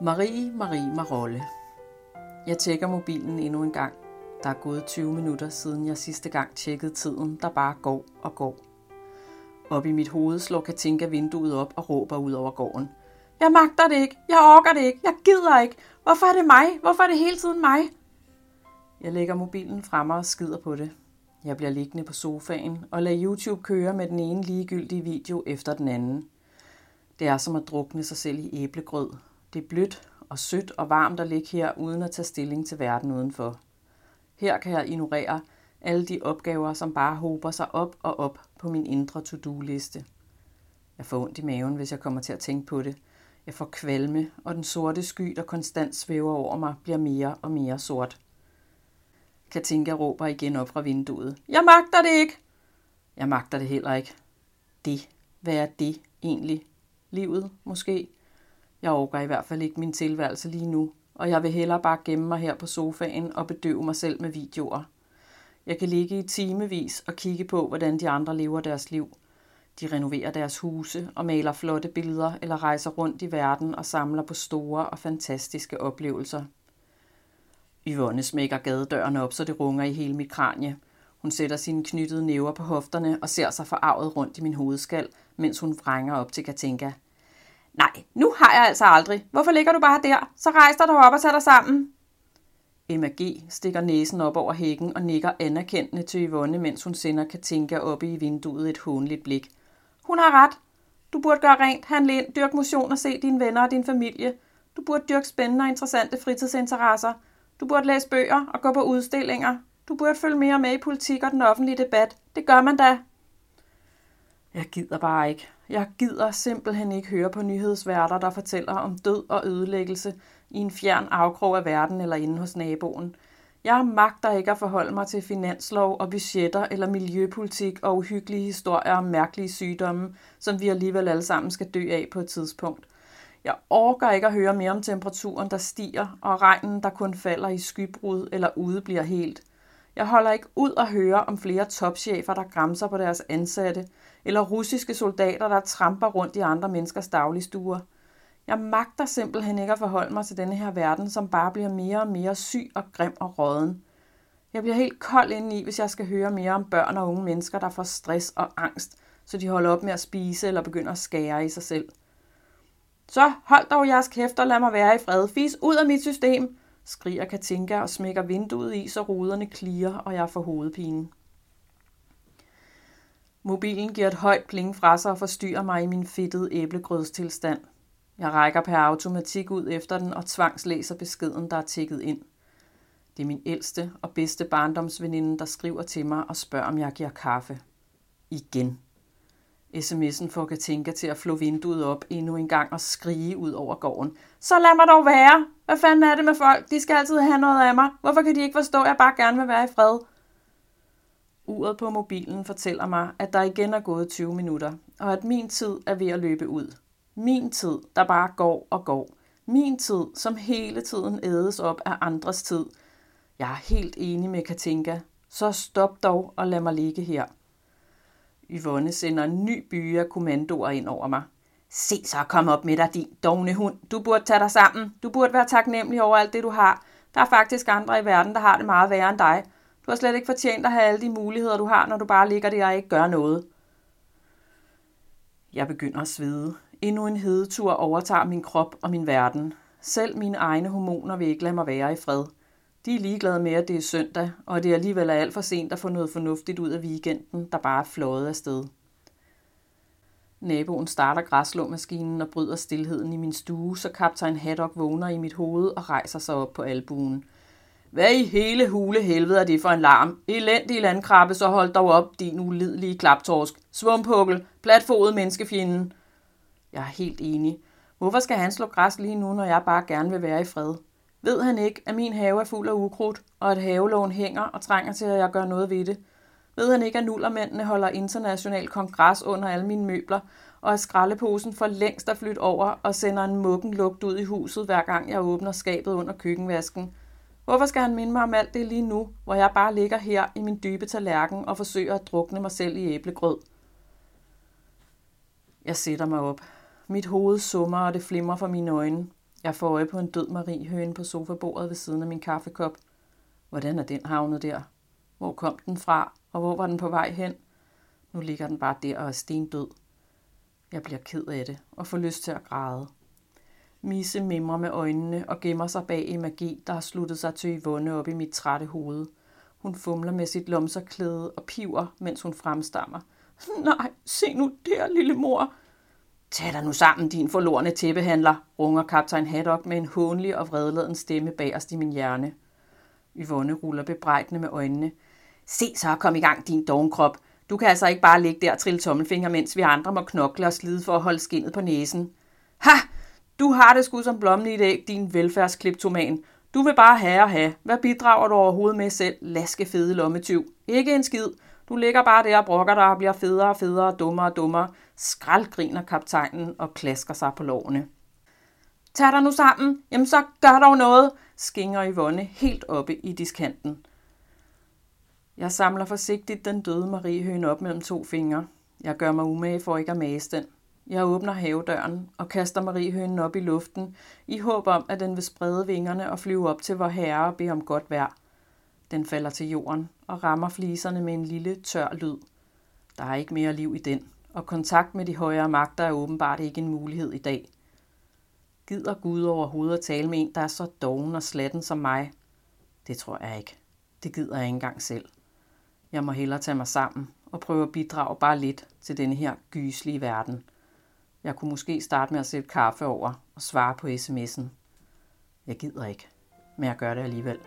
Marie Marie Marolle. Jeg tjekker mobilen endnu en gang. Der er gået 20 minutter siden jeg sidste gang tjekkede tiden, der bare går og går. Op i mit hoved slår Katinka vinduet op og råber ud over gården. Jeg magter det ikke. Jeg orker det ikke. Jeg gider ikke. Hvorfor er det mig? Hvorfor er det hele tiden mig? Jeg lægger mobilen fremme og skider på det. Jeg bliver liggende på sofaen og lader YouTube køre med den ene ligegyldige video efter den anden. Det er som at drukne sig selv i æblegrød. Det er blødt og sødt og varmt at ligge her uden at tage stilling til verden udenfor. Her kan jeg ignorere alle de opgaver, som bare hober sig op og op på min indre to-do-liste. Jeg får ondt i maven, hvis jeg kommer til at tænke på det. Jeg får kvalme, og den sorte sky, der konstant svæver over mig, bliver mere og mere sort. Katinka råber igen op fra vinduet. Jeg magter det ikke! Jeg magter det heller ikke. Det. Hvad er det egentlig? Livet, måske? Jeg overgår i hvert fald ikke min tilværelse lige nu, og jeg vil hellere bare gemme mig her på sofaen og bedøve mig selv med videoer. Jeg kan ligge i timevis og kigge på, hvordan de andre lever deres liv. De renoverer deres huse og maler flotte billeder eller rejser rundt i verden og samler på store og fantastiske oplevelser. Yvonne smækker gadedøren op, så det runger i hele mit kranje. Hun sætter sine knyttede næver på hofterne og ser sig forarvet rundt i min hovedskal, mens hun vrænger op til Katinka. Nej, nu har jeg altså aldrig. Hvorfor ligger du bare der? Så rejs dig op og tag dig sammen. Emma G. stikker næsen op over hækken og nikker anerkendende til Yvonne, mens hun sender Katinka op i vinduet et hånligt blik. Hun har ret. Du burde gøre rent, handle ind, dyrke motion og se dine venner og din familie. Du burde dyrke spændende og interessante fritidsinteresser. Du burde læse bøger og gå på udstillinger. Du burde følge mere med i politik og den offentlige debat. Det gør man da. Jeg gider bare ikke. Jeg gider simpelthen ikke høre på nyhedsværter, der fortæller om død og ødelæggelse i en fjern afkrog af verden eller inde hos naboen. Jeg magter ikke at forholde mig til finanslov og budgetter eller miljøpolitik og uhyggelige historier om mærkelige sygdomme, som vi alligevel alle sammen skal dø af på et tidspunkt. Jeg orker ikke at høre mere om temperaturen, der stiger, og regnen, der kun falder i skybrud eller ude bliver helt. Jeg holder ikke ud at høre om flere topchefer, der græmser på deres ansatte, eller russiske soldater, der tramper rundt i andre menneskers dagligstuer. Jeg magter simpelthen ikke at forholde mig til denne her verden, som bare bliver mere og mere syg og grim og råden. Jeg bliver helt kold indeni, hvis jeg skal høre mere om børn og unge mennesker, der får stress og angst, så de holder op med at spise eller begynder at skære i sig selv. Så hold dog jeres kæft og lad mig være i fred. Fis ud af mit system, skriger Katinka og smækker vinduet i, så ruderne klirer, og jeg får hovedpine. Mobilen giver et højt pling fra sig og forstyrrer mig i min fedtede æblegrødstilstand. Jeg rækker per automatik ud efter den og tvangslæser beskeden, der er tækket ind. Det er min ældste og bedste barndomsveninde, der skriver til mig og spørger, om jeg giver kaffe. Igen. SMS'en får Katinka til at flå vinduet op endnu en gang og skrige ud over gården. Så lad mig dog være! Hvad fanden er det med folk? De skal altid have noget af mig. Hvorfor kan de ikke forstå, at jeg bare gerne vil være i fred? Uret på mobilen fortæller mig, at der igen er gået 20 minutter, og at min tid er ved at løbe ud. Min tid, der bare går og går. Min tid, som hele tiden ædes op af andres tid. Jeg er helt enig med Katinka. Så stop dog og lad mig ligge her. Yvonne sender en ny by af kommandoer ind over mig. Se så, kom op med dig, din dogne hund. Du burde tage dig sammen. Du burde være taknemmelig over alt det, du har. Der er faktisk andre i verden, der har det meget værre end dig. Du har slet ikke fortjent at have alle de muligheder, du har, når du bare ligger der og ikke gør noget. Jeg begynder at svede. Endnu en hedetur overtager min krop og min verden. Selv mine egne hormoner vil ikke lade mig være i fred. De er ligeglade med, at det er søndag, og det er alligevel alt for sent at få noget fornuftigt ud af weekenden, der bare er flået afsted. Naboen starter græslåmaskinen og bryder stillheden i min stue, så kaptajn Haddock vågner i mit hoved og rejser sig op på albuen. Hvad i hele hule helvede er det for en larm? Elendig landkrabbe, så hold dog op, din ulidelige klaptorsk. Svumpukkel, platfodet menneskefjenden. Jeg er helt enig. Hvorfor skal han slå græs lige nu, når jeg bare gerne vil være i fred? Ved han ikke, at min have er fuld af ukrudt, og at havelån hænger og trænger til, at jeg gør noget ved det? Ved han ikke, at nullermændene holder international kongres under alle mine møbler, og at skraldeposen for længst er flyttet over og sender en muggen lugt ud i huset, hver gang jeg åbner skabet under køkkenvasken? Hvorfor skal han minde mig om alt det lige nu, hvor jeg bare ligger her i min dybe tallerken og forsøger at drukne mig selv i æblegrød? Jeg sætter mig op. Mit hoved summer, og det flimrer for mine øjne. Jeg får øje på en død Marie-høne på sofabordet ved siden af min kaffekop. Hvordan er den havnet der? Hvor kom den fra, og hvor var den på vej hen? Nu ligger den bare der og er stendød. Jeg bliver ked af det og får lyst til at græde. Misse mimrer med øjnene og gemmer sig bag en magi, der har sluttet sig til Yvonne op i mit trætte hoved. Hun fumler med sit lomserklæde og piver, mens hun fremstammer. Nej, se nu der, lille mor. Tag dig nu sammen, din forlorne tæppehandler, runger kaptajn Haddock med en hånlig og vredladen stemme bagerst i min hjerne. Yvonne ruller bebrejdende med øjnene. Se så, kom i gang, din dogenkrop. Du kan altså ikke bare ligge der og trille tommelfinger, mens vi andre må knokle og slide for at holde skinnet på næsen. Ha! Du har det sgu som blommen i dag, din velfærdskleptoman. Du vil bare have og have. Hvad bidrager du overhovedet med selv, laske fede lommetyv? Ikke en skid. Du ligger bare der og brokker dig og bliver federe og federe og dummere og dummere. Skraldgriner kaptajnen og klasker sig på lårene. Tag dig nu sammen. Jamen så gør dog noget, skinger Yvonne helt oppe i diskanten. Jeg samler forsigtigt den døde Mariehøne op mellem to fingre. Jeg gør mig umage for ikke at mase den. Jeg åbner havedøren og kaster Mariehønen op i luften, i håb om, at den vil sprede vingerne og flyve op til vor herre og bede om godt vejr. Den falder til jorden og rammer fliserne med en lille tør lyd. Der er ikke mere liv i den, og kontakt med de højere magter er åbenbart ikke en mulighed i dag. Gider Gud overhovedet at tale med en, der er så doven og slatten som mig? Det tror jeg ikke. Det gider jeg ikke engang selv. Jeg må hellere tage mig sammen og prøve at bidrage bare lidt til denne her gyslige verden. Jeg kunne måske starte med at sætte kaffe over og svare på sms'en. Jeg gider ikke, men jeg gør det alligevel.